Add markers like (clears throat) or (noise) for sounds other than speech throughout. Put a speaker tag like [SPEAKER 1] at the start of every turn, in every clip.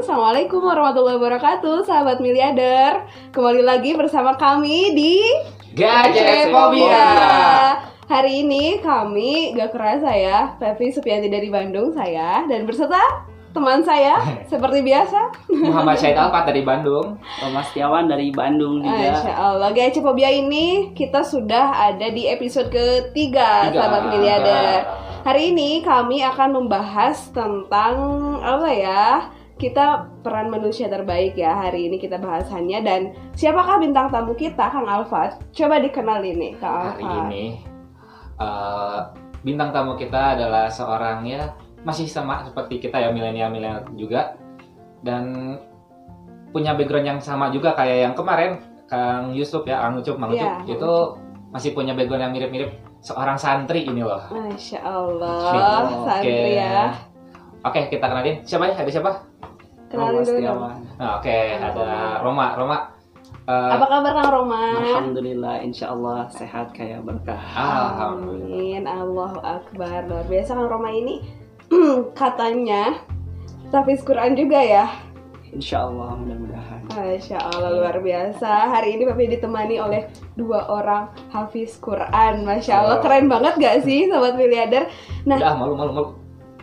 [SPEAKER 1] Assalamualaikum warahmatullahi wabarakatuh Sahabat miliarder Kembali lagi bersama kami di
[SPEAKER 2] Gadget Phobia.
[SPEAKER 1] Hari ini kami gak kerasa ya Pevi Supianti dari Bandung saya Dan berserta teman saya (laughs) Seperti biasa
[SPEAKER 2] Muhammad Syed Alfat (laughs) dari Bandung.
[SPEAKER 3] Thomas Setiawan dari Bandung juga.
[SPEAKER 1] Allah Gadget Phobia ini kita sudah ada di episode ketiga
[SPEAKER 2] Tiga.
[SPEAKER 1] Sahabat miliarder Hari ini kami akan membahas tentang apa ya? Kita peran manusia terbaik ya hari ini kita bahasannya dan siapakah bintang tamu kita Kang Alfat? Coba dikenalin nih Kang
[SPEAKER 2] Hari
[SPEAKER 1] Alfat.
[SPEAKER 2] ini eh, bintang tamu kita adalah seorang ya masih sama seperti kita ya milenial-milenial juga dan punya background yang sama juga kayak yang kemarin Kang Yusuf ya, Kang Ucup, Mang Ucup
[SPEAKER 1] Iya, Mang
[SPEAKER 2] itu masih punya background yang mirip-mirip seorang santri ini loh.
[SPEAKER 1] Masya Allah,
[SPEAKER 2] Oke.
[SPEAKER 1] santri ya.
[SPEAKER 2] Oke, kita kenalin. Siapa ya? Ada siapa?
[SPEAKER 1] Dong.
[SPEAKER 3] Setiawan.
[SPEAKER 2] Nah, oke, ada Roma. Roma. eh,
[SPEAKER 1] Apa kabar Kang Roma?
[SPEAKER 3] Alhamdulillah, insya Allah sehat kayak berkah.
[SPEAKER 2] Alhamdulillah.
[SPEAKER 1] Amin, Allahu Akbar. Luar biasa Kang Roma ini (clears throat) katanya Hafiz Quran juga ya.
[SPEAKER 3] Insya Allah mudah-mudahan.
[SPEAKER 1] Masya Allah luar biasa Hari ini Papi ditemani oleh dua orang Hafiz Quran Masya Allah keren banget gak sih Sobat Miliarder Nah
[SPEAKER 2] Udah malu malu malu.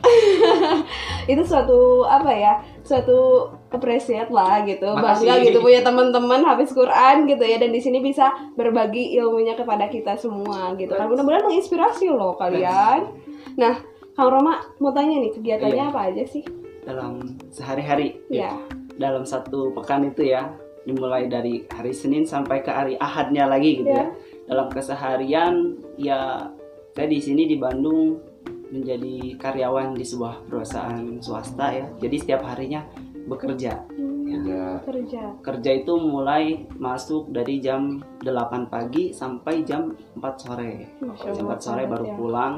[SPEAKER 2] (laughs)
[SPEAKER 1] itu suatu apa ya Suatu appreciate lah gitu
[SPEAKER 2] Makasih.
[SPEAKER 1] Bangga gitu punya teman-teman Hafiz Quran gitu ya Dan di sini bisa berbagi ilmunya kepada kita semua gitu kan Mudah-mudahan menginspirasi loh kalian Nah Kang Roma mau tanya nih kegiatannya
[SPEAKER 3] Iya.
[SPEAKER 1] apa aja sih?
[SPEAKER 3] Dalam sehari-hari,
[SPEAKER 1] Ya,
[SPEAKER 3] dalam satu pekan itu ya, dimulai dari hari Senin sampai ke hari Ahadnya lagi gitu
[SPEAKER 1] Ya.
[SPEAKER 3] ya. Dalam keseharian, ya saya di sini di Bandung menjadi karyawan di sebuah perusahaan swasta ya. Jadi setiap harinya bekerja.
[SPEAKER 1] Hmm,
[SPEAKER 2] Ya.
[SPEAKER 1] kerja
[SPEAKER 3] kerja itu mulai masuk dari jam 8 pagi sampai jam 4 sore. Jam
[SPEAKER 1] Allah
[SPEAKER 3] 4 sore baru
[SPEAKER 1] ya.
[SPEAKER 3] pulang.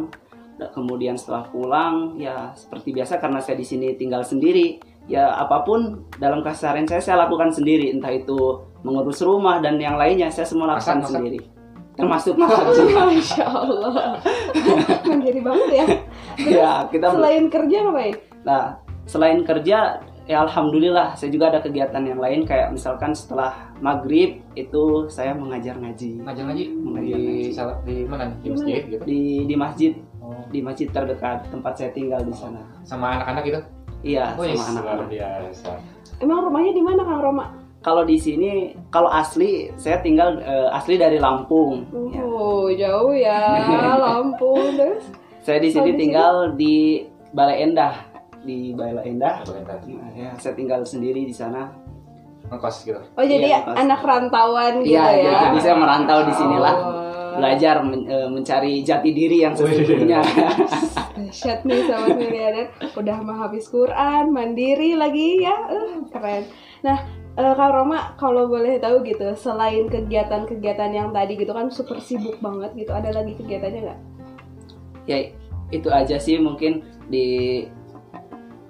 [SPEAKER 3] Kemudian setelah pulang ya seperti biasa karena saya di sini tinggal sendiri, ya apa pun dalam keseharian saya saya lakukan sendiri, entah itu mengurus rumah dan yang lainnya saya semua lakukan
[SPEAKER 2] Masak, masak.
[SPEAKER 3] sendiri. Termasuk masak (laughs) juga.
[SPEAKER 1] Masya Allah Menjadi banget ya (laughs) (laughs)
[SPEAKER 3] ya, kita (laughs)
[SPEAKER 1] Selain kerja ngapain?
[SPEAKER 3] Nah, selain kerja, ya alhamdulillah saya juga ada kegiatan yang lain kayak misalkan setelah maghrib itu saya mengajar ngaji
[SPEAKER 2] Ngajar ngaji
[SPEAKER 3] Mengajar
[SPEAKER 2] di
[SPEAKER 3] ngaji.
[SPEAKER 2] di mana nih? Di
[SPEAKER 1] Di
[SPEAKER 2] masjid gitu.
[SPEAKER 3] di di masjid
[SPEAKER 2] Oh,
[SPEAKER 3] di masjid terdekat tempat saya tinggal di sana.
[SPEAKER 2] sama anak-anak gitu.
[SPEAKER 3] Iya,
[SPEAKER 2] Wih,
[SPEAKER 3] sama
[SPEAKER 2] luar
[SPEAKER 3] anak-anak.
[SPEAKER 2] biasa.
[SPEAKER 1] Emang rumahnya di mana Kang Roma?
[SPEAKER 3] Kalau di sini, kalau asli saya tinggal eh, asli dari Lampung. ya.
[SPEAKER 1] Oh, jauh ya, (laughs) Lampung terus.
[SPEAKER 3] Saya di sini
[SPEAKER 1] di sini?
[SPEAKER 3] tinggal di Balai Endah, di Balai Endah. Nah, ya, saya tinggal sendiri di sana.
[SPEAKER 2] Ngekos gitu.
[SPEAKER 1] Oh, jadi
[SPEAKER 3] Iya, pas.
[SPEAKER 1] anak rantauan gitu
[SPEAKER 3] Iya,
[SPEAKER 1] ya.
[SPEAKER 3] jadi saya merantau di sinilah.
[SPEAKER 1] Oh.
[SPEAKER 3] Belajar men- eh, mencari jati diri yang sesungguhnya.
[SPEAKER 1] Dahsyat nih sahabat miliarder Udah mah habis Quran, mandiri lagi ya Eh, Keren Nah, eh, Kang Roma kalau boleh tahu gitu Selain kegiatan-kegiatan yang tadi gitu kan super sibuk banget gitu Ada lagi kegiatannya nggak?
[SPEAKER 3] ya itu aja sih mungkin di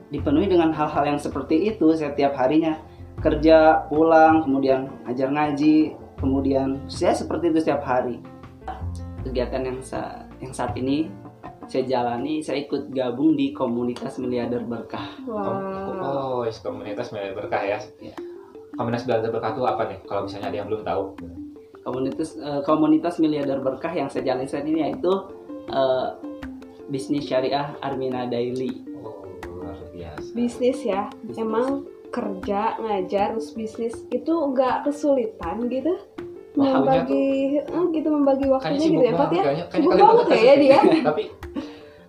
[SPEAKER 3] dipenuhi dengan hal-hal yang seperti itu setiap harinya kerja pulang kemudian ajar ngaji kemudian saya seperti itu setiap hari kegiatan yang sa- yang saat ini saya jalani saya ikut gabung di komunitas miliarder berkah
[SPEAKER 1] Wow
[SPEAKER 2] Oh, is komunitas Miliar berkah ya.
[SPEAKER 3] Iya.
[SPEAKER 2] Komunitas Miliar berkah itu apa nih? Kalau misalnya ada yang belum tahu.
[SPEAKER 3] komunitas eh, komunitas miliarder berkah yang saya jalani saat ini yaitu eh, bisnis syariah Armina Daily
[SPEAKER 2] Oh, luar biasa.
[SPEAKER 1] bisnis ya
[SPEAKER 3] Bisnis.
[SPEAKER 1] emang kerja ngajar terus bisnis itu nggak kesulitan gitu
[SPEAKER 2] Waktunya
[SPEAKER 1] membagi eh, gitu membagi waktunya gitu ya Pat
[SPEAKER 2] banget
[SPEAKER 1] ya
[SPEAKER 2] kayaknya.
[SPEAKER 1] sibuk banget
[SPEAKER 2] tuh
[SPEAKER 1] ya ya dia (laughs)
[SPEAKER 2] Tapi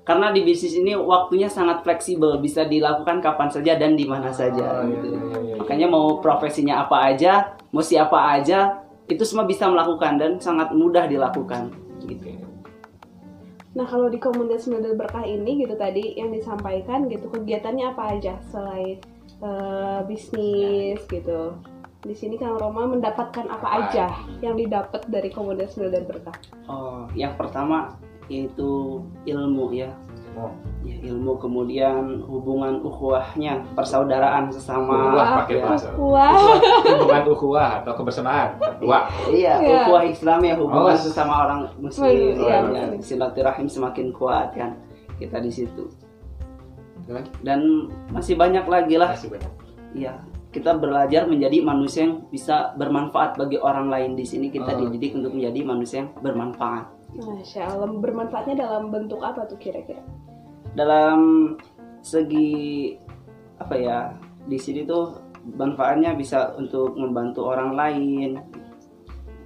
[SPEAKER 3] karena di bisnis ini waktunya sangat fleksibel bisa dilakukan kapan saja dan di mana saja
[SPEAKER 2] Oh,
[SPEAKER 3] gitu.
[SPEAKER 2] iya, iya, iya.
[SPEAKER 3] makanya mau profesinya apa aja mau siapa aja itu semua bisa melakukan dan sangat mudah dilakukan gitu
[SPEAKER 1] nah kalau di komunitas model berkah ini gitu tadi yang disampaikan gitu kegiatannya apa aja selain eh, bisnis gitu? Di sini Kang Roma mendapatkan apa
[SPEAKER 2] Apa
[SPEAKER 1] aja yang didapat dari komunitas model berkah?
[SPEAKER 3] Oh yang pertama yaitu ilmu ya
[SPEAKER 2] Oh,
[SPEAKER 3] Ya, ilmu kemudian hubungan ukhuwahnya persaudaraan sesama
[SPEAKER 2] Ukhuwah pakai
[SPEAKER 3] ya.
[SPEAKER 2] bahasa.
[SPEAKER 1] wah
[SPEAKER 2] hubungan ukhuwah atau kebersamaan. Dua.
[SPEAKER 3] Iya,
[SPEAKER 1] Iya.
[SPEAKER 3] ukhuwah Islam ya hubungan
[SPEAKER 2] Oh.
[SPEAKER 3] sesama orang muslim
[SPEAKER 1] Iya,
[SPEAKER 3] ya, silaturahim semakin kuat kan kita di situ dan masih banyak lagi lah
[SPEAKER 2] Masih banyak.
[SPEAKER 3] Iya, kita belajar menjadi manusia yang bisa bermanfaat bagi orang lain di sini kita
[SPEAKER 2] Oh.
[SPEAKER 3] dididik untuk menjadi manusia yang bermanfaat.
[SPEAKER 1] Masya Allah, bermanfaatnya dalam bentuk apa tuh kira-kira?
[SPEAKER 3] Dalam segi apa ya? Di sini tuh manfaatnya bisa untuk membantu orang lain.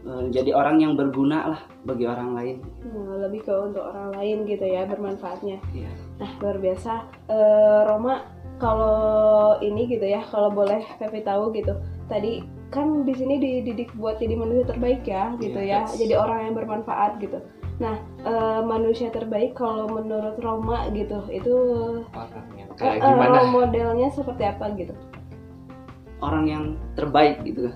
[SPEAKER 3] Eh, Jadi orang yang berguna lah bagi orang lain.
[SPEAKER 1] Nah, lebih ke untuk orang lain gitu ya bermanfaatnya.
[SPEAKER 3] Iya.
[SPEAKER 1] Nah, luar biasa. Eh, Roma, kalau ini gitu ya, kalau boleh Pepi tahu gitu. Tadi kan di sini dididik buat jadi manusia terbaik ya, gitu ya.
[SPEAKER 2] Yes.
[SPEAKER 1] Jadi orang yang bermanfaat gitu. Nah, eh, manusia terbaik kalau menurut Roma gitu, itu
[SPEAKER 2] Orangnya
[SPEAKER 1] eh,
[SPEAKER 2] kayak
[SPEAKER 1] eh,
[SPEAKER 2] gimana?
[SPEAKER 1] role modelnya seperti apa gitu?
[SPEAKER 3] Orang yang terbaik gitu.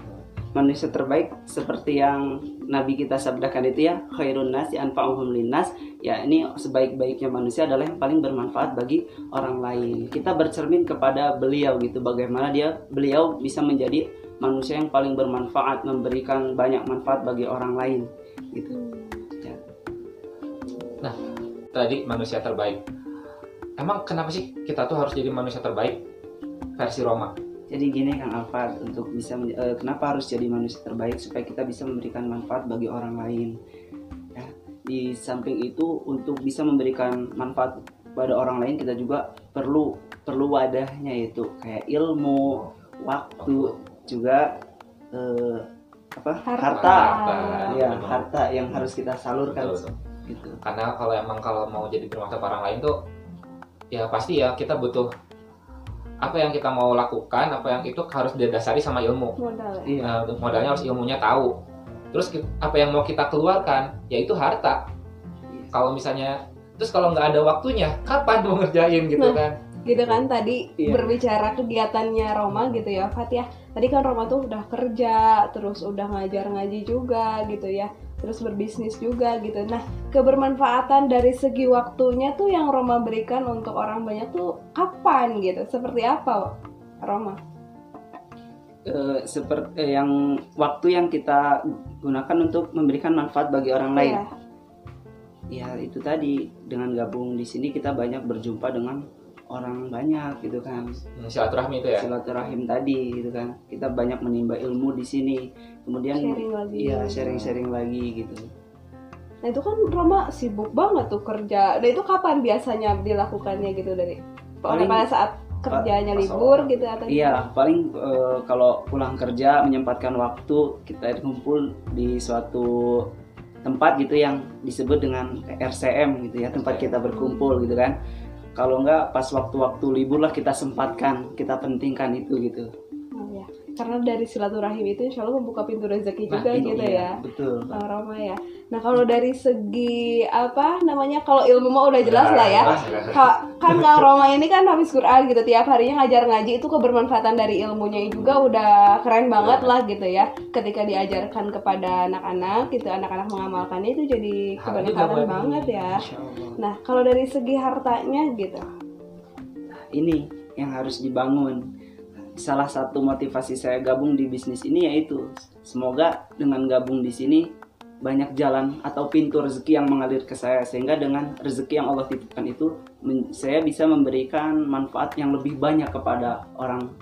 [SPEAKER 3] Manusia terbaik seperti yang Nabi kita sabdakan itu ya, khairun nasi anfa'uhum linnas. Ya, ini sebaik-baiknya manusia adalah yang paling bermanfaat bagi orang lain. Kita bercermin kepada beliau gitu bagaimana dia beliau bisa menjadi manusia yang paling bermanfaat, memberikan banyak manfaat bagi orang lain gitu. Ya.
[SPEAKER 2] Tadi manusia terbaik. Emang kenapa sih kita tuh harus jadi manusia terbaik versi Roma?
[SPEAKER 3] Jadi gini Kang Alfat untuk bisa eh, kenapa harus jadi manusia terbaik supaya kita bisa memberikan manfaat bagi orang lain. Ya, di samping itu untuk bisa memberikan manfaat pada orang lain kita juga perlu perlu wadahnya yaitu kayak ilmu, waktu, juga eh, apa?
[SPEAKER 1] Harta.
[SPEAKER 3] Harta.
[SPEAKER 2] Harta.
[SPEAKER 3] Ya, harta yang harus kita salurkan
[SPEAKER 2] Betul, betul.
[SPEAKER 3] gitu.
[SPEAKER 2] Karena kalau emang kalau mau jadi bermanfaat orang lain tuh ya pasti ya kita butuh apa yang kita mau lakukan, apa yang itu harus didasari sama ilmu.
[SPEAKER 1] Modal ya.
[SPEAKER 3] Iya.
[SPEAKER 2] Nah, modalnya harus ilmunya tahu. Terus apa yang mau kita keluarkan, yaitu harta.
[SPEAKER 3] Iya.
[SPEAKER 2] Kalau misalnya, terus kalau nggak ada waktunya, kapan mau ngerjain gitu
[SPEAKER 1] Nah.
[SPEAKER 2] kan?
[SPEAKER 1] Gitu kan tadi
[SPEAKER 3] Iya.
[SPEAKER 1] berbicara kegiatannya Roma gitu ya Fat ya. Tadi kan Roma tuh udah kerja terus udah ngajar ngaji juga gitu ya. Terus berbisnis juga gitu. Nah kebermanfaatan dari segi waktunya tuh yang Roma berikan untuk orang banyak tuh kapan gitu? Seperti apa Roma?
[SPEAKER 3] Eh, seperti eh, yang waktu yang kita gunakan untuk memberikan manfaat bagi orang lain.
[SPEAKER 1] Iya.
[SPEAKER 3] Ya itu tadi. Dengan gabung di sini kita banyak berjumpa dengan orang banyak gitu kan.
[SPEAKER 2] Hmm, Silaturahmi itu ya.
[SPEAKER 3] Silaturahim tadi gitu kan. Kita banyak menimba ilmu di sini. Kemudian
[SPEAKER 1] sharing lagi
[SPEAKER 3] iya sharing-sharing lagi gitu.
[SPEAKER 1] nah itu kan Roma sibuk banget tuh kerja dan itu kapan biasanya dilakukannya gitu dari
[SPEAKER 3] Paling-
[SPEAKER 1] pada saat kerjanya
[SPEAKER 2] pas
[SPEAKER 1] libur gitu atau
[SPEAKER 3] Iya, paling eh, kalau pulang kerja menyempatkan waktu kita kumpul di suatu tempat gitu yang disebut dengan RCM gitu ya, tempat kita berkumpul gitu kan. Kalau enggak pas waktu-waktu libur lah kita sempatkan, kita pentingkan itu gitu.
[SPEAKER 1] Karena dari silaturahim itu insya Allah membuka pintu rezeki
[SPEAKER 2] Nah,
[SPEAKER 1] juga
[SPEAKER 2] itu
[SPEAKER 1] gitu
[SPEAKER 3] Iya,
[SPEAKER 1] ya.
[SPEAKER 3] Betul.
[SPEAKER 1] Bang Roma ya. Nah kalau dari segi apa namanya kalau ilmu mah udah jelas lah ya. Ka- kan Kang Roma ini kan habis Quran gitu tiap harinya ngajar ngaji itu kebermanfaatan dari ilmunya juga udah keren banget lah gitu ya. Ketika diajarkan kepada anak-anak gitu anak-anak mengamalkannya itu jadi kebermanfaatan banget ya. Nah kalau dari segi hartanya gitu.
[SPEAKER 3] Ini yang harus dibangun. Salah satu motivasi saya gabung di bisnis ini yaitu semoga dengan gabung di sini banyak jalan atau pintu rezeki yang mengalir ke saya sehingga dengan rezeki yang Allah titipkan itu saya bisa memberikan manfaat yang lebih banyak kepada orang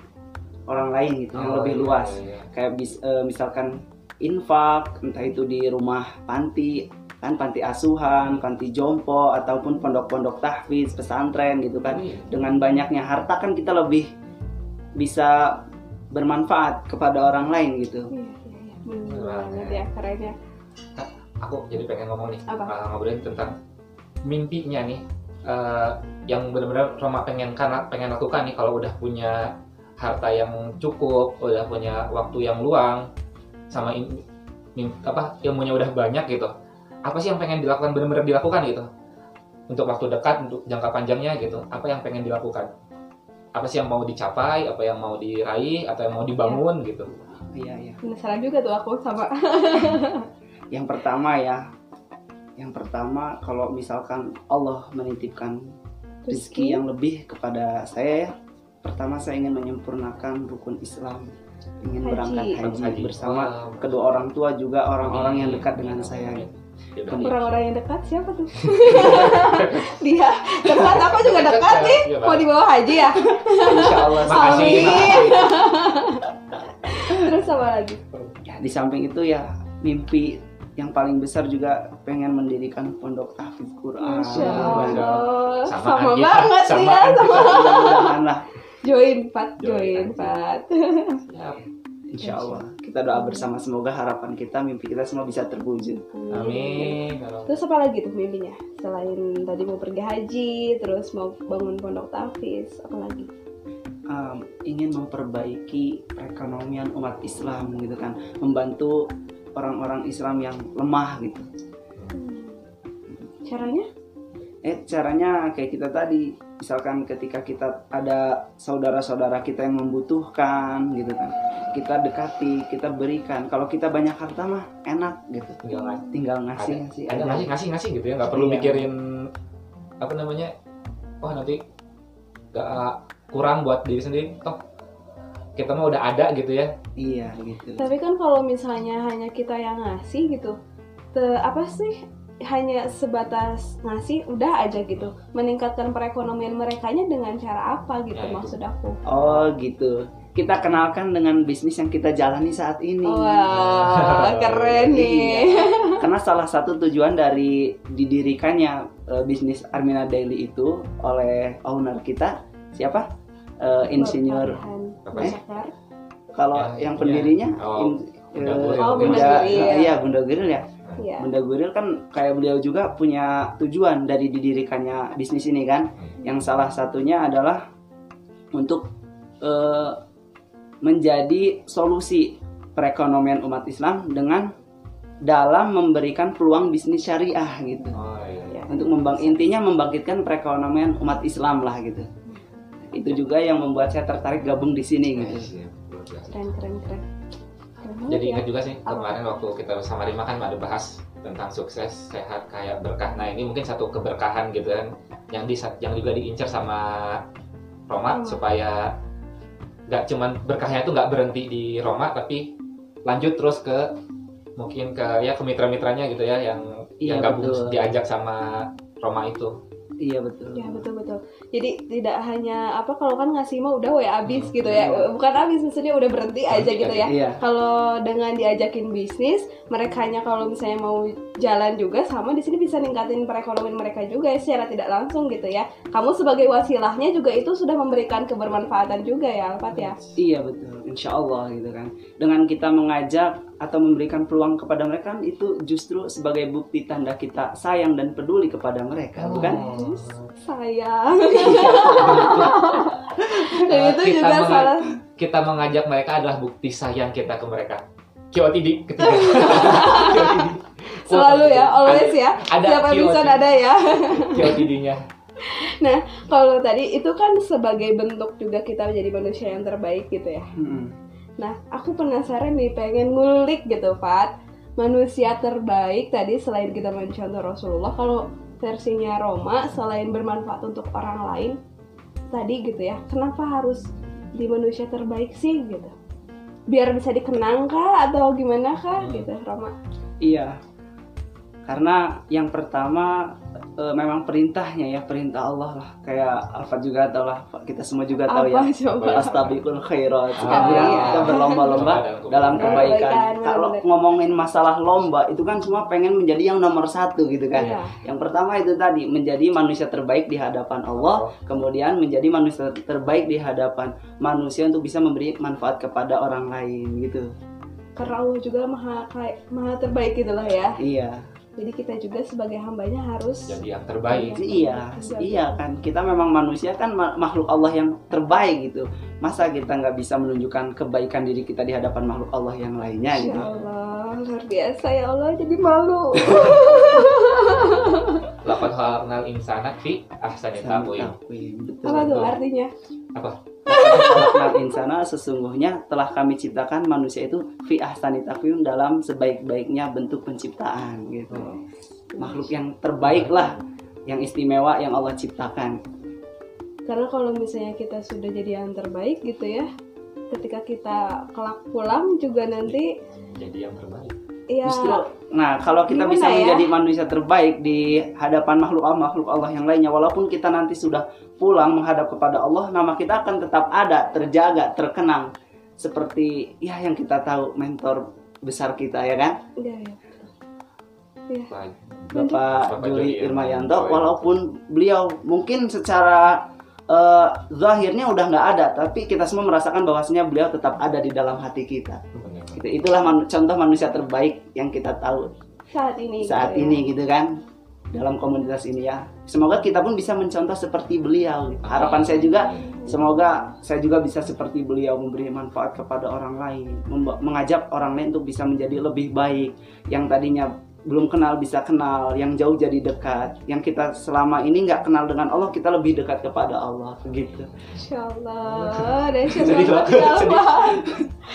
[SPEAKER 3] orang lain gitu yang
[SPEAKER 2] Oh,
[SPEAKER 3] lebih
[SPEAKER 2] iya,
[SPEAKER 3] luas
[SPEAKER 2] iya.
[SPEAKER 3] kayak bis- eh, misalkan infak entah itu di rumah panti kan panti asuhan panti jompo ataupun pondok-pondok tahfiz pesantren gitu kan
[SPEAKER 2] Iya.
[SPEAKER 3] dengan banyaknya harta kan kita lebih bisa bermanfaat kepada orang lain gitu
[SPEAKER 1] Iya iya iya. Bener
[SPEAKER 2] Bener
[SPEAKER 1] banget ya keren ya.
[SPEAKER 2] Aku jadi pengen ngomong nih,
[SPEAKER 1] Apa?
[SPEAKER 2] uh, ngobrolin tentang mimpinya nih, uh, yang benar-benar Roma pengen karena pengen lakukan nih kalau udah punya harta yang cukup, udah punya waktu yang luang, sama in- mim- apa ilmunya udah banyak gitu. Apa sih yang pengen dilakukan benar-benar dilakukan gitu? Untuk waktu dekat, untuk jangka panjangnya gitu. Apa yang pengen dilakukan? Apa sih yang mau dicapai, apa yang mau diraih, atau yang mau dibangun gitu?
[SPEAKER 3] iya iya
[SPEAKER 1] Penasaran juga tuh aku sama. (laughs)
[SPEAKER 3] yang pertama ya yang pertama kalau misalkan Allah menitipkan rezeki yang lebih kepada saya ya pertama saya ingin menyempurnakan rukun Islam ingin
[SPEAKER 1] Haji.
[SPEAKER 3] berangkat haji,
[SPEAKER 2] Haji.
[SPEAKER 3] bersama
[SPEAKER 2] Wow.
[SPEAKER 3] kedua orang tua juga orang-orang yang dekat dengan saya
[SPEAKER 2] Ya udah.
[SPEAKER 1] Orang-orang yang dekat siapa tuh? (laughs) Dia dekat aku juga dekat nih.
[SPEAKER 2] Iya, Pak.
[SPEAKER 1] Mau dibawa haji ya?
[SPEAKER 3] Insya Allah. (laughs)
[SPEAKER 2] Makasih. (laughs)
[SPEAKER 1] Terus apa lagi?
[SPEAKER 3] Ya, di samping itu ya mimpi yang paling besar juga pengen mendirikan pondok tahfiz Quran.
[SPEAKER 1] Masya Allah. Sama
[SPEAKER 2] kita,
[SPEAKER 1] banget
[SPEAKER 2] samaan
[SPEAKER 1] ya.
[SPEAKER 2] kita.
[SPEAKER 1] Sama.
[SPEAKER 3] Lah,
[SPEAKER 1] Join Pat,
[SPEAKER 2] Join.
[SPEAKER 1] Pat.
[SPEAKER 2] Ya,
[SPEAKER 3] insya Allah. Kita doa bersama semoga harapan kita, mimpi kita semua bisa terwujud.
[SPEAKER 2] Amin.
[SPEAKER 1] Terus apa lagi tuh mimpinya? Selain tadi mau pergi haji, terus mau bangun pondok tahfiz, apa lagi?
[SPEAKER 3] Um, ingin memperbaiki perekonomian umat Islam gitu kan, membantu orang-orang Islam yang lemah gitu.
[SPEAKER 1] Caranya?
[SPEAKER 3] Eh caranya kayak kita tadi, misalkan ketika kita ada saudara-saudara kita yang membutuhkan gitu kan, kita dekati, kita berikan. Kalau kita banyak harta mah enak gitu,
[SPEAKER 2] Tinggal ngasih.
[SPEAKER 3] tinggal ngasih ngasih
[SPEAKER 2] ada
[SPEAKER 3] aja.
[SPEAKER 2] ngasih ngasih ngasih gitu ya nggak perlu
[SPEAKER 3] Iya.
[SPEAKER 2] mikirin apa namanya wah nanti nggak kurang buat diri sendiri toh kita mah udah ada gitu ya
[SPEAKER 3] Iya gitu.
[SPEAKER 1] Tapi kan kalau misalnya hanya kita yang ngasih gitu, te- apa sih? Hanya sebatas ngasih, udah aja gitu. Meningkatkan perekonomian mereka dengan cara apa gitu
[SPEAKER 2] Ya,
[SPEAKER 1] maksud aku.
[SPEAKER 3] Oh gitu. Kita kenalkan dengan bisnis yang kita jalani saat ini.
[SPEAKER 1] Wah, keren nih.
[SPEAKER 3] Karena salah satu tujuan dari didirikannya eh, bisnis Armina Daily itu oleh owner kita siapa? Eh, Insinyur. Eh?
[SPEAKER 1] Sakar.
[SPEAKER 3] Kalau
[SPEAKER 2] Ya,
[SPEAKER 3] yang
[SPEAKER 2] iya.
[SPEAKER 3] pendirinya
[SPEAKER 2] Oh,
[SPEAKER 3] in-
[SPEAKER 2] Bunda
[SPEAKER 3] eh,
[SPEAKER 2] Guril.
[SPEAKER 1] Oh, Bunda Guril.
[SPEAKER 3] Iya, Bunda Guril ya.
[SPEAKER 1] Iya.
[SPEAKER 3] Bunda Guril kan kayak beliau juga punya tujuan dari didirikannya bisnis ini kan. Yang salah satunya adalah untuk eh, menjadi solusi perekonomian umat Islam dengan dalam memberikan peluang bisnis syariah gitu.
[SPEAKER 2] oh iya
[SPEAKER 1] Ya.
[SPEAKER 3] Untuk membang intinya membangkitkan perekonomian umat Islam lah gitu. Itu juga yang membuat saya tertarik gabung di sini gitu.
[SPEAKER 2] Iya, biasa.
[SPEAKER 1] Keren keren keren. Keren
[SPEAKER 2] jadi
[SPEAKER 1] ya.
[SPEAKER 2] ingat juga sih kemarin waktu kita bersama Rima kan ada bahas tentang sukses sehat kayak berkah nah ini mungkin satu keberkahan gitu kan yang di yang juga diincar sama Roma
[SPEAKER 1] Hmm.
[SPEAKER 2] supaya nggak cuman berkahnya itu nggak berhenti di Roma tapi lanjut terus ke mungkin ke ya ke mitra-mitranya gitu ya yang
[SPEAKER 3] Iya,
[SPEAKER 2] yang gabung
[SPEAKER 3] betul.
[SPEAKER 2] diajak sama Roma itu
[SPEAKER 3] Iya betul.
[SPEAKER 1] Ya betul betul. Jadi tidak hanya apa kalau kan ngasih mah udah ya abis
[SPEAKER 2] Hmm.
[SPEAKER 1] gitu ya. Bukan abis maksudnya udah berhenti aja gitu ya.
[SPEAKER 3] Iya.
[SPEAKER 1] Kalau dengan diajakin bisnis, mereka hanya kalau misalnya mau jalan juga sama di sini bisa ningkatin perekonomian mereka juga ya secara tidak langsung gitu ya. Kamu sebagai wasilahnya juga itu sudah memberikan kebermanfaatan juga ya, Alfat ya.
[SPEAKER 3] Iya betul, insya Allah gitu kan. Dengan kita mengajak atau memberikan peluang kepada mereka itu justru sebagai bukti tanda kita sayang dan peduli kepada mereka, bukan?
[SPEAKER 2] Oh.
[SPEAKER 1] Sayang. (laughs) Dan
[SPEAKER 2] Eh,
[SPEAKER 1] itu
[SPEAKER 2] kita
[SPEAKER 1] juga salah
[SPEAKER 2] kita mengajak mereka adalah bukti sayang kita ke mereka QOTD ketiga (laughs) QOTD.
[SPEAKER 1] selalu ya, always ya.
[SPEAKER 2] Ada
[SPEAKER 1] episode
[SPEAKER 2] QOTD.
[SPEAKER 1] ada ya.
[SPEAKER 2] QOTD-nya (laughs)
[SPEAKER 1] Nah, kalau tadi itu kan sebagai bentuk juga kita menjadi manusia yang terbaik gitu ya.
[SPEAKER 3] Mm-mm.
[SPEAKER 1] Nah, aku penasaran nih, pengen ngulik gitu, Pat. Manusia terbaik tadi selain kita mencontoh Rasulullah, kalau versinya Roma selain bermanfaat untuk orang lain, tadi gitu ya, kenapa harus di manusia terbaik sih gitu? Biar bisa dikenang kah atau gimana kah
[SPEAKER 2] Hmm.
[SPEAKER 1] gitu, Roma?
[SPEAKER 3] Iya, karena yang pertama eh, memang perintahnya ya perintah Allah lah. Kayak Alfa juga tahu lah, kita semua juga tahu
[SPEAKER 1] Apa
[SPEAKER 3] ya. Astabiqul khairat.
[SPEAKER 2] Ah, (laughs)
[SPEAKER 3] Sekarang
[SPEAKER 1] iya.
[SPEAKER 3] kita berlomba-lomba
[SPEAKER 2] Dalam
[SPEAKER 3] dalam
[SPEAKER 1] kebaikan.
[SPEAKER 3] Kalau ngomongin masalah lomba itu kan semua pengen menjadi yang nomor satu gitu kan.
[SPEAKER 1] Iya.
[SPEAKER 3] Yang pertama itu tadi menjadi manusia terbaik di hadapan Allah, kemudian menjadi manusia terbaik di hadapan manusia untuk bisa memberi manfaat kepada orang lain gitu.
[SPEAKER 1] Karena Allah juga maha kayak maha terbaik gitu lah ya.
[SPEAKER 3] Iya.
[SPEAKER 1] Jadi kita juga sebagai hambanya harus
[SPEAKER 2] jadi yang terbaik
[SPEAKER 3] Iya,
[SPEAKER 1] Iya.
[SPEAKER 3] iya kan. Kita memang manusia kan ma- makhluk Allah yang terbaik gitu. Masa kita nggak bisa menunjukkan kebaikan diri kita di hadapan makhluk Allah yang lainnya
[SPEAKER 1] Ya
[SPEAKER 3] gitu.
[SPEAKER 1] Allah, luar biasa ya Allah, jadi malu.
[SPEAKER 2] Lapan halaknal insana fi ahsani taqwim.
[SPEAKER 1] Apa tuh artinya?
[SPEAKER 2] apa
[SPEAKER 3] insana sesungguhnya telah kami ciptakan manusia itu fi ahsani takwim dalam sebaik-baiknya bentuk penciptaan gitu. Makhluk yang terbaik lah, yang istimewa yang Allah ciptakan.
[SPEAKER 1] Karena kalau misalnya kita sudah jadi yang terbaik gitu ya, ketika kita kelak pulang juga nanti
[SPEAKER 2] jadi yang terbaik
[SPEAKER 1] ya
[SPEAKER 3] Justru, nah kalau kita
[SPEAKER 1] Gimana
[SPEAKER 3] bisa
[SPEAKER 1] ya?
[SPEAKER 3] menjadi manusia terbaik di hadapan makhluk Allah, makhluk Allah yang lainnya, walaupun kita nanti sudah pulang menghadap kepada Allah, nama kita akan tetap ada, terjaga, terkenang. Seperti ya yang kita tahu mentor besar kita ya kan,
[SPEAKER 1] ya, ya. Ya.
[SPEAKER 2] Baik.
[SPEAKER 3] Bapak
[SPEAKER 2] Bapak
[SPEAKER 3] Juli Irmayanto,
[SPEAKER 2] Irmayanto, ya.
[SPEAKER 3] walaupun beliau mungkin secara eh, zahirnya udah nggak ada, tapi kita semua merasakan bahwasanya beliau tetap ada di dalam hati kita. Gitu. Itulah man- contoh manusia terbaik yang kita tahu
[SPEAKER 1] saat ini
[SPEAKER 3] saat
[SPEAKER 1] gitu ya.
[SPEAKER 3] ini gitu kan dalam komunitas ini ya. Semoga kita pun bisa mencontoh seperti beliau. gitu. Harapan saya juga semoga saya juga bisa seperti beliau memberi manfaat kepada orang lain, mengajak orang lain untuk bisa menjadi lebih baik. Yang tadinya belum kenal bisa kenal, yang jauh jadi dekat, yang kita selama ini nggak kenal dengan Allah kita lebih dekat kepada Allah gitu.
[SPEAKER 1] Insya Allah, ya. Allah.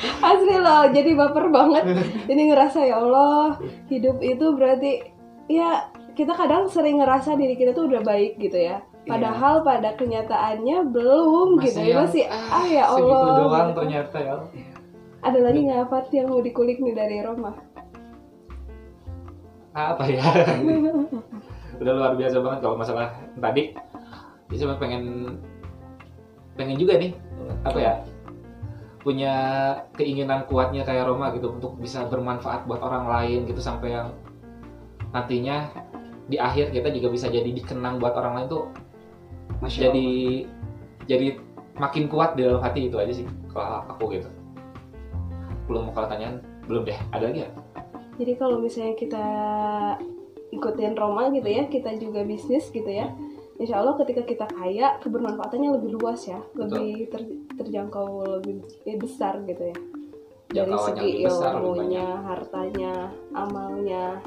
[SPEAKER 1] Asli loh, jadi baper banget. (laughs) Jadi ngerasa ya Allah, hidup itu berarti ya kita kadang sering ngerasa diri kita tuh udah baik gitu ya. Padahal pada kenyataannya belum gitu ya masih ah ya
[SPEAKER 2] segitu
[SPEAKER 1] Allah.
[SPEAKER 2] doang
[SPEAKER 1] gitu.
[SPEAKER 2] ternyata ya.
[SPEAKER 1] Ada lagi nggak Fat yang mau dikulik nih dari Roma?
[SPEAKER 2] Apa ya? (laughs) Udah luar biasa banget kalau masalah tadi. Jadi saya pengen pengen juga nih apa ya? Punya keinginan kuatnya kayak Roma gitu untuk bisa bermanfaat buat orang lain gitu sampai yang nantinya di akhir kita juga bisa jadi dikenang buat orang lain tuh
[SPEAKER 3] Masya
[SPEAKER 2] jadi jadi makin kuat di dalam hati itu aja sih kalau aku gitu. Belum mau kalau tanyaan belum deh. Ada lagi ya
[SPEAKER 1] Jadi kalau misalnya kita ikutin Roma gitu ya, kita juga bisnis gitu ya. Insya Allah ketika kita kaya, kebermanfaatannya lebih luas ya, lebih ter- terjangkau lebih eh, besar gitu ya. Dari segi ilmunya, hartanya, amalnya.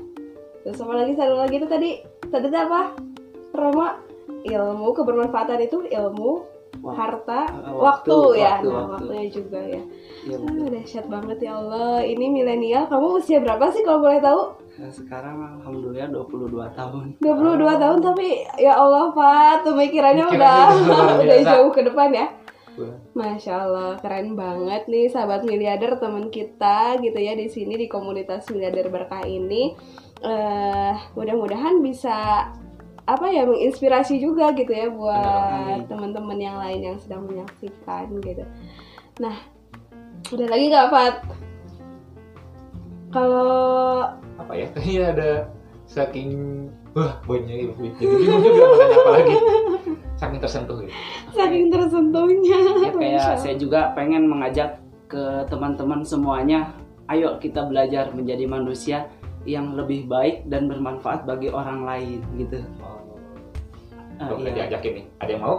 [SPEAKER 1] Terus apa lagi satu lagi itu tadi tadi apa? Roma ilmu kebermanfaatan itu ilmu, harta, waktu,
[SPEAKER 3] waktu,
[SPEAKER 1] ya.
[SPEAKER 3] waktu,
[SPEAKER 1] Nah,
[SPEAKER 3] waktu.
[SPEAKER 1] waktunya juga ya.
[SPEAKER 3] Iya,
[SPEAKER 1] Ah, dahsyat banget ya Allah. Ini milenial, kamu usia berapa sih kalau boleh tahu?
[SPEAKER 3] Nah, sekarang alhamdulillah 22 tahun.
[SPEAKER 1] 22 tahun tapi ya Allah Pak, pemikirannya udah (laughs) udah jauh ke depan ya. Masya Allah, keren banget nih sahabat miliarder teman kita gitu ya di sini di komunitas miliarder berkah ini. eh mudah-mudahan bisa apa ya menginspirasi juga gitu ya buat teman-teman yang lain yang sedang menyaksikan gitu. Nah, ada lagi nggak Fat? Kalau
[SPEAKER 2] apa ya? Kayaknya (laughs) ada saking wah banyak ibu jadi bingung juga mau tanya apa lagi. Saking tersentuh gitu.
[SPEAKER 1] Saking tersentuhnya,
[SPEAKER 3] Ya, kayak saya juga pengen mengajak ke teman-teman semuanya, ayo kita belajar menjadi manusia yang lebih baik dan bermanfaat bagi orang lain gitu. Ah,
[SPEAKER 2] Kalau
[SPEAKER 3] iya.
[SPEAKER 2] diajakin nih. Ada yang mau?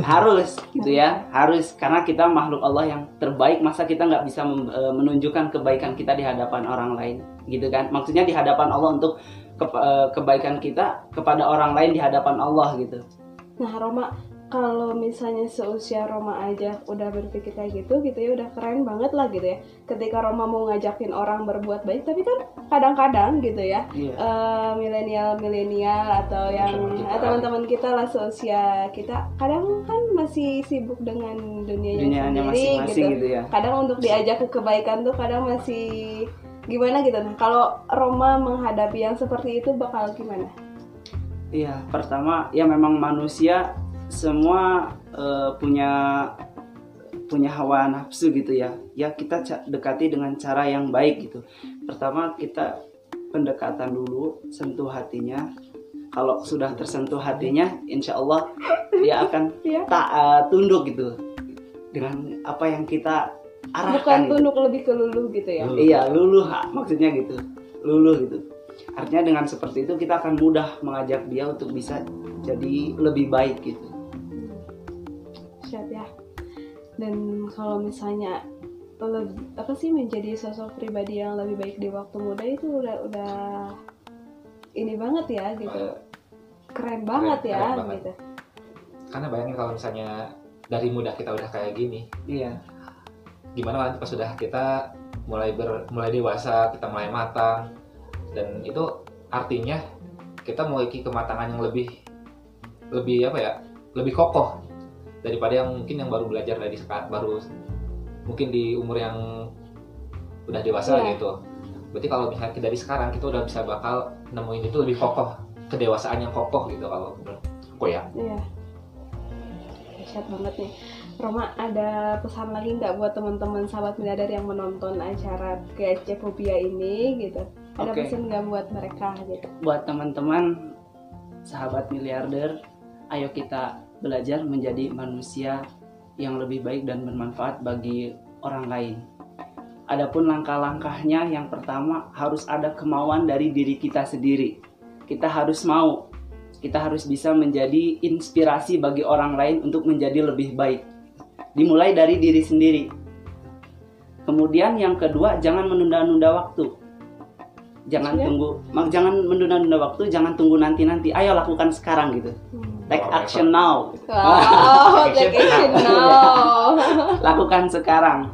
[SPEAKER 3] Harus gitu ya. Harus karena kita makhluk Allah yang terbaik masa kita nggak bisa mem- eh, menunjukkan kebaikan kita di hadapan orang lain gitu kan? Maksudnya di hadapan Allah untuk ke- eh, kebaikan kita kepada orang lain di hadapan Allah gitu.
[SPEAKER 1] Nah Roma, kalau misalnya seusia Roma aja udah berpikir kayak gitu, gitu ya udah keren banget lah gitu ya. Ketika Roma mau ngajakin orang berbuat baik, tapi kan kadang-kadang gitu ya,
[SPEAKER 3] iya
[SPEAKER 1] eh, milenial-milenial atau yang
[SPEAKER 2] kita.
[SPEAKER 1] teman-teman kita lah seusia kita, kadang kan masih sibuk dengan dunianya
[SPEAKER 3] dunianya
[SPEAKER 1] sendiri
[SPEAKER 3] masing-masing
[SPEAKER 1] gitu.
[SPEAKER 3] gitu ya
[SPEAKER 1] Kadang untuk diajak ke kebaikan tuh kadang masih gimana gitu. Nah kalau Roma menghadapi yang seperti itu bakal gimana?
[SPEAKER 3] Iya, pertama ya memang manusia semua eh, punya punya hawa nafsu gitu ya. Ya kita dekati dengan cara yang baik gitu. Pertama kita pendekatan dulu, sentuh hatinya. Kalau sudah tersentuh hatinya, insya Allah dia akan (laughs)
[SPEAKER 1] Iya.
[SPEAKER 3] tak eh, tunduk gitu dengan apa yang kita
[SPEAKER 1] Bukan
[SPEAKER 3] arahkan. gitu.
[SPEAKER 1] tunduk lebih ke luluh gitu ya?
[SPEAKER 2] Luluh.
[SPEAKER 3] Iya, luluh ha, maksudnya gitu. Luluh gitu. Artinya dengan seperti itu kita akan mudah mengajak dia untuk bisa jadi lebih baik gitu.
[SPEAKER 1] Siap ya. Dan kalau misalnya apa sih menjadi sosok pribadi yang lebih baik di waktu muda itu udah udah ini banget ya gitu. Keren banget ya
[SPEAKER 2] keren banget.
[SPEAKER 1] gitu.
[SPEAKER 2] karena bayangin kalau misalnya dari muda kita udah kayak gini
[SPEAKER 3] Iya.
[SPEAKER 2] gimana nanti pas sudah kita mulai ber, mulai dewasa kita mulai matang dan itu artinya kita memiliki kematangan yang lebih lebih apa ya lebih kokoh daripada yang mungkin yang baru belajar dari sekarang baru mungkin di umur yang udah dewasa
[SPEAKER 1] Iya.
[SPEAKER 2] gitu berarti kalau misalnya dari sekarang kita udah bisa bakal nemuin itu lebih kokoh kedewasaan yang kokoh gitu kalau aku ya
[SPEAKER 1] Iya. Dahsyat banget nih. Roma ada pesan lagi nggak buat teman-teman sahabat miliarder yang menonton acara KSC Fobia ini gitu? Ada
[SPEAKER 3] Oke.
[SPEAKER 1] pesan nggak buat mereka gitu?
[SPEAKER 3] buat teman-teman sahabat miliarder ayo kita belajar menjadi manusia yang lebih baik dan bermanfaat bagi orang lain. Adapun langkah-langkahnya yang pertama harus ada kemauan dari diri kita sendiri. Kita harus mau. Kita harus bisa menjadi inspirasi bagi orang lain untuk menjadi lebih baik. Dimulai dari diri sendiri. Kemudian yang kedua jangan menunda-nunda waktu. Jangan
[SPEAKER 1] Maksudnya?
[SPEAKER 3] tunggu jangan menunda-nunda waktu jangan tunggu nanti-nanti. Ayo lakukan sekarang gitu.
[SPEAKER 1] Hmm.
[SPEAKER 3] Take
[SPEAKER 2] Oh,
[SPEAKER 3] action now.
[SPEAKER 1] Wow, (laughs) take action now. (laughs)
[SPEAKER 3] lakukan sekarang.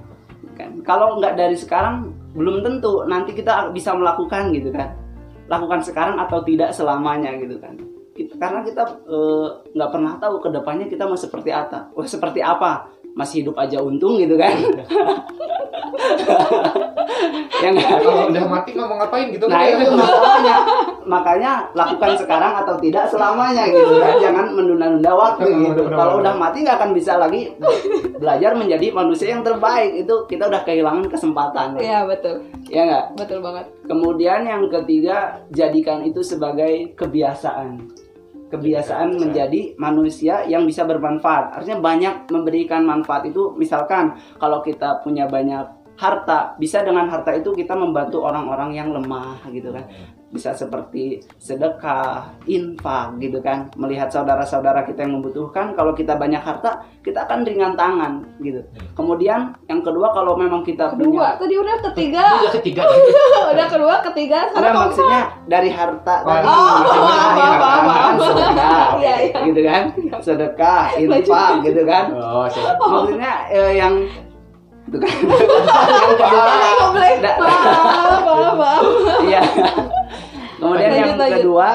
[SPEAKER 3] Kan? Kalau nggak dari sekarang belum tentu. Nanti kita bisa melakukan gitu kan. Lakukan sekarang atau tidak selamanya gitu kan. Kita- karena kita eh, nggak pernah tahu ke depannya kita mau seperti apa oh, seperti apa. Masih hidup aja untung gitu kan. (laughs) Ya nggak?
[SPEAKER 2] Kalau udah mati ngomong ngapain gitu
[SPEAKER 3] Nah
[SPEAKER 2] kan
[SPEAKER 3] itu masalahnya Makanya lakukan sekarang atau tidak selamanya gitu kan. (laughs) Jangan menunda-nunda waktu gitu. Kalau udah mati nggak akan bisa lagi belajar menjadi manusia yang terbaik. Itu kita udah kehilangan kesempatan.
[SPEAKER 1] Iya betul,
[SPEAKER 3] Ya nggak?
[SPEAKER 1] betul banget.
[SPEAKER 3] Kemudian yang ketiga Jadikan itu sebagai kebiasaan. Kebiasaan
[SPEAKER 2] Kebiasaan.
[SPEAKER 3] menjadi manusia yang bisa bermanfaat. Artinya banyak memberikan manfaat itu. Misalkan kalau kita punya banyak harta Bisa dengan harta itu kita membantu orang-orang yang lemah gitu kan bisa seperti sedekah, infak gitu kan. Melihat saudara-saudara kita yang membutuhkan, kalau kita banyak harta, kita akan ringan tangan gitu. Kemudian yang kedua kalau memang kita
[SPEAKER 1] Kedua,
[SPEAKER 3] punya
[SPEAKER 1] tadi udah ketiga,
[SPEAKER 2] Udah ketiga (laughs)
[SPEAKER 1] udah kedua, ketiga, keempat.
[SPEAKER 3] maksudnya dari harta
[SPEAKER 2] Oh,
[SPEAKER 3] tadi.
[SPEAKER 1] oh, maaf, maaf, maaf,
[SPEAKER 3] sedekah,
[SPEAKER 1] Iya, iya.
[SPEAKER 3] gitu kan. Sedekah, infak gitu kan.
[SPEAKER 2] oh siap
[SPEAKER 3] Maksudnya eh, yang itu kan. yang kedua,
[SPEAKER 1] Maaf, maaf, maaf.
[SPEAKER 3] Iya. Kemudian
[SPEAKER 1] Lanjut,
[SPEAKER 3] yang
[SPEAKER 1] lanjut.
[SPEAKER 3] kedua,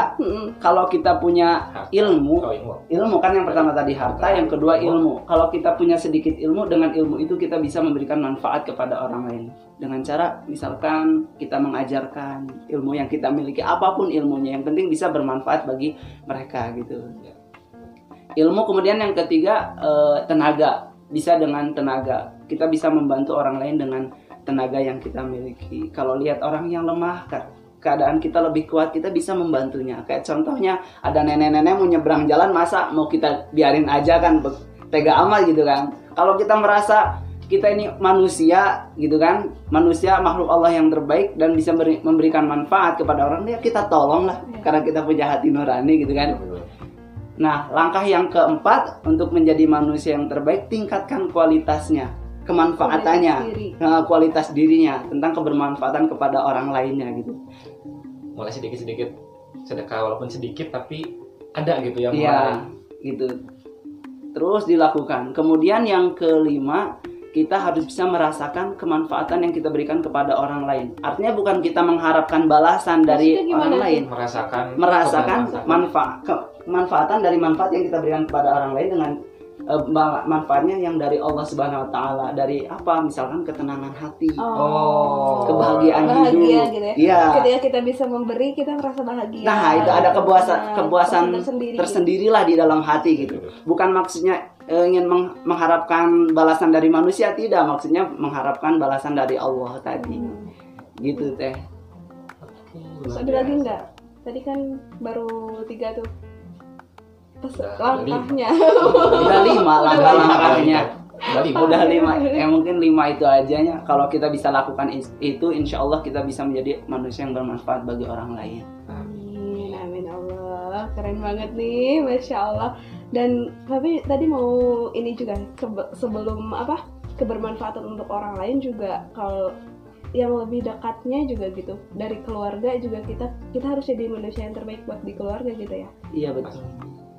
[SPEAKER 3] kalau kita punya ilmu,
[SPEAKER 2] oh, ilmu
[SPEAKER 3] ilmu kan yang pertama tadi harta, yang kedua ilmu. Kalau kita punya sedikit ilmu, dengan ilmu itu kita bisa memberikan manfaat kepada orang lain. Dengan cara misalkan kita mengajarkan ilmu yang kita miliki apa pun ilmunya, yang penting bisa bermanfaat bagi mereka gitu. Ilmu kemudian yang ketiga eh, tenaga, bisa dengan tenaga. Kita bisa membantu orang lain dengan tenaga yang kita miliki. Kalau lihat orang yang lemah, ke- keadaan kita lebih kuat, kita bisa membantunya. Kayak contohnya ada nenek-nenek mau nyebrang jalan, masa mau kita biarin aja kan, tega amat gitu kan. Kalau kita merasa kita ini manusia gitu kan, manusia makhluk Allah yang terbaik dan bisa beri- memberikan manfaat kepada orang, ya kita tolong lah,
[SPEAKER 1] Iya.
[SPEAKER 3] karena kita punya hati nurani gitu kan. Nah, langkah yang keempat untuk menjadi manusia yang terbaik, tingkatkan kualitasnya, kemanfaatannya,
[SPEAKER 1] Kualitas diri.
[SPEAKER 3] eh, kualitas dirinya, tentang kebermanfaatan kepada orang lainnya gitu.
[SPEAKER 2] mulai sedikit sedikit sedekah walaupun sedikit tapi ada gitu yang mulai
[SPEAKER 3] gitu. Terus dilakukan. Kemudian yang kelima, kita harus bisa merasakan kemanfaatan yang kita berikan kepada orang lain. Artinya bukan kita mengharapkan balasan dari orang lain,
[SPEAKER 2] merasakan
[SPEAKER 3] merasakan manfaat kemanfaatan dari manfaat yang kita berikan kepada orang lain dengan manfaatnya yang dari Allah Subhanahu wa taala dari apa misalkan ketenangan hati
[SPEAKER 2] Oh.
[SPEAKER 3] kebahagiaan
[SPEAKER 1] bahagia
[SPEAKER 3] hidup
[SPEAKER 1] gitu ya.
[SPEAKER 3] iya
[SPEAKER 1] Ketika kita bisa memberi, kita merasa bahagia.
[SPEAKER 3] nah itu ada kepuasan
[SPEAKER 1] Nah,
[SPEAKER 3] kepuasan
[SPEAKER 1] tersendiri.
[SPEAKER 3] tersendirilah di dalam hati gitu bukan maksudnya eh, ingin meng- mengharapkan balasan dari manusia tidak maksudnya mengharapkan balasan dari Allah tadi
[SPEAKER 1] Hmm.
[SPEAKER 3] gitu teh
[SPEAKER 1] ada lagi nggak? Tadi kan baru tiga tuh. Langkahnya.
[SPEAKER 3] udah lima langkah-langkahnya.
[SPEAKER 2] Udah lima.
[SPEAKER 3] udah lima. Ya mungkin lima itu ajanya kalau kita bisa lakukan itu insya Allah kita bisa menjadi manusia yang bermanfaat bagi orang lain.
[SPEAKER 1] Amin, amin Allah, keren banget nih, masya Allah. Dan tapi tadi mau ini juga sebe- sebelum apa kebermanfaatan untuk orang lain juga kalau yang lebih dekatnya juga gitu. Dari keluarga juga kita kita harus jadi manusia yang terbaik buat di keluarga gitu ya.
[SPEAKER 3] Iya betul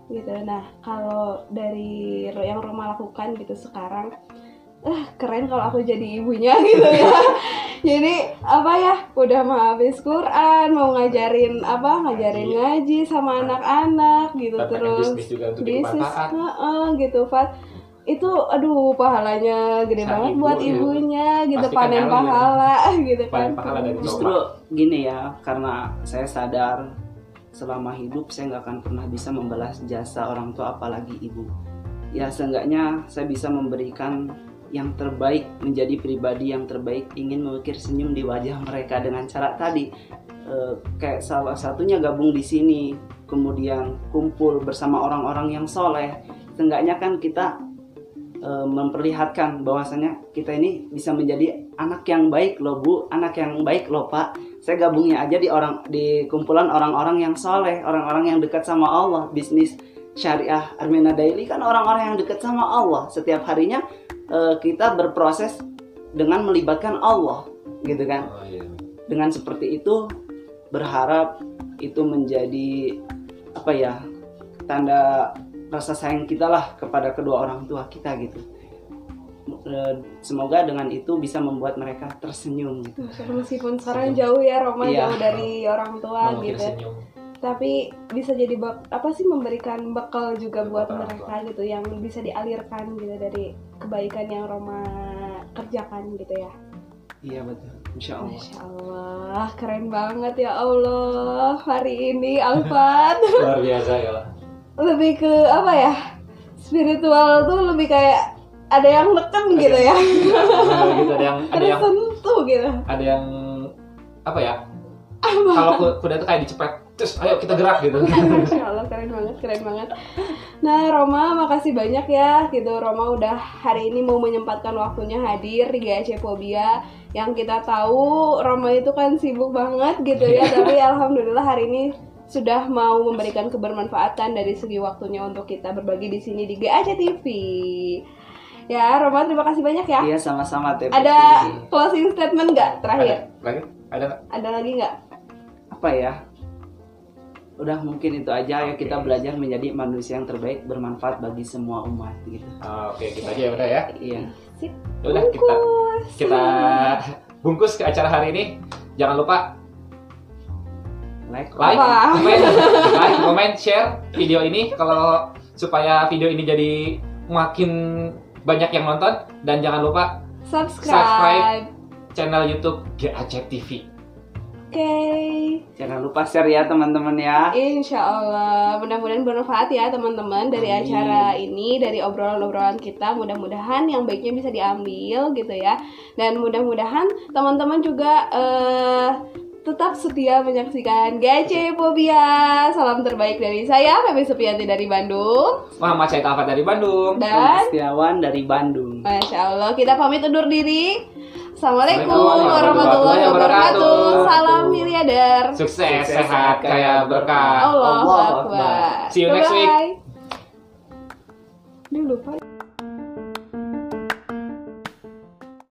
[SPEAKER 1] gitu. Nah kalau dari yang Roma lakukan gitu sekarang ah keren kalau aku jadi ibunya (laughs) gitu ya. Jadi apa ya udah mau habis Quran mau ngajarin apa ngajarin ngaji. sama anak-anak gitu
[SPEAKER 2] Tapi pengen
[SPEAKER 1] terus.
[SPEAKER 2] bisnis juga untuk
[SPEAKER 1] bisnis gitu Fat. Itu aduh pahalanya gede
[SPEAKER 2] Saat
[SPEAKER 1] banget
[SPEAKER 2] ibu,
[SPEAKER 1] buat
[SPEAKER 2] iya.
[SPEAKER 1] ibunya gitu
[SPEAKER 2] Pasti kan
[SPEAKER 1] panen (laughs)
[SPEAKER 2] gitu.
[SPEAKER 1] pahala gitu kan.
[SPEAKER 2] pahala dari
[SPEAKER 3] Justru gini ya, karena saya sadar selama hidup saya nggak akan pernah bisa membalas jasa orang tua apalagi ibu. Ya seenggaknya saya bisa memberikan yang terbaik menjadi pribadi yang terbaik ingin mengukir senyum di wajah mereka dengan cara tadi. Eh, kayak salah satunya gabung di sini kemudian kumpul bersama orang-orang yang soleh. Seenggaknya kan kita eh, memperlihatkan bahwasanya kita ini bisa menjadi anak yang baik loh bu. Anak yang baik loh pak saya gabungnya aja di orang di kumpulan orang-orang yang soleh orang-orang yang dekat sama Allah. Bisnis syariah Armena Daily kan orang-orang yang dekat sama Allah. Setiap harinya eh, kita berproses dengan melibatkan Allah gitu kan?
[SPEAKER 2] Oh, iya.
[SPEAKER 3] dengan seperti itu berharap itu menjadi apa ya tanda rasa sayang kita lah kepada kedua orang tua kita gitu semoga dengan itu bisa membuat mereka tersenyum gitu
[SPEAKER 1] meskipun sekarang jauh ya Roma
[SPEAKER 3] Iya.
[SPEAKER 1] jauh dari orang tua
[SPEAKER 2] Mengukir
[SPEAKER 1] gitu
[SPEAKER 2] senyum.
[SPEAKER 1] tapi bisa jadi bak apa sih memberikan bekal juga buat
[SPEAKER 2] Bekal,
[SPEAKER 1] mereka gitu yang bisa dialirkan gitu dari kebaikan yang Roma kerjakan gitu ya
[SPEAKER 3] iya betul insya Allah
[SPEAKER 1] Masya Allah keren banget ya Allah hari ini Alfat (laughs)
[SPEAKER 2] Luar biasa ya. lah.
[SPEAKER 1] lebih ke apa ya spiritual tuh lebih kayak ada yang neken gitu ya.
[SPEAKER 2] Nah, (laughs) gitu ada yang ada yang
[SPEAKER 1] tersentuh gitu.
[SPEAKER 2] Ada yang apa ya? Kalau ku- kuda itu kayak dicepet, terus ayo kita gerak gitu.
[SPEAKER 1] Masya Allah keren banget keren banget. Nah Roma makasih banyak ya gitu. Roma udah hari ini mau menyempatkan waktunya hadir di GAC Fobia Yang kita tahu Roma itu kan sibuk banget gitu ya Tapi Alhamdulillah hari ini sudah mau memberikan kebermanfaatan dari segi waktunya untuk kita berbagi di sini di GAC TV Ya Roma terima kasih banyak ya
[SPEAKER 3] iya sama-sama teh
[SPEAKER 1] Ada closing statement nggak
[SPEAKER 2] Ada
[SPEAKER 1] terakhir?
[SPEAKER 2] lagi? Ada nggak?
[SPEAKER 1] Ada lagi nggak?
[SPEAKER 3] apa ya udah mungkin itu aja ya kita belajar menjadi manusia yang terbaik bermanfaat bagi semua umat gitu
[SPEAKER 2] Ah, Oke, kita aja ya udah ya.
[SPEAKER 3] iya
[SPEAKER 1] Sip.
[SPEAKER 2] Ya Udah kita
[SPEAKER 1] Bungkus.
[SPEAKER 2] kita bungkus ke acara hari ini. Jangan lupa
[SPEAKER 3] like
[SPEAKER 2] like, comment, (laughs) like, comment, share video ini kalau supaya video ini jadi makin banyak yang nonton dan jangan lupa
[SPEAKER 1] subscribe.
[SPEAKER 2] Subscribe. channel YouTube GAC TV.
[SPEAKER 1] Oke,
[SPEAKER 3] jangan lupa share ya teman-teman ya
[SPEAKER 1] insya Allah mudah-mudahan bermanfaat ya teman-teman dari
[SPEAKER 3] Amin.
[SPEAKER 1] acara ini, dari obrolan-obrolan kita. Mudah-mudahan yang baiknya bisa diambil gitu ya, dan mudah-mudahan teman-teman juga eh, tetap setia menyaksikan GC Fobia. Salam terbaik dari saya, Feby Supianti dari Bandung,
[SPEAKER 2] Muhammad Syed Alfat dari Bandung.
[SPEAKER 1] dan
[SPEAKER 3] Setiawan dari Bandung
[SPEAKER 1] Masya Allah kita pamit undur diri. Assalamualaikum warahmatullahi
[SPEAKER 2] wabarakatuh.
[SPEAKER 1] Salam miliarder.
[SPEAKER 2] Sukses,
[SPEAKER 3] Sukses,
[SPEAKER 2] sehat, kaya berkah.
[SPEAKER 1] Allah
[SPEAKER 3] Allahu
[SPEAKER 1] Akbar.
[SPEAKER 2] See you next week.
[SPEAKER 1] Bye-bye. Duh, lupa.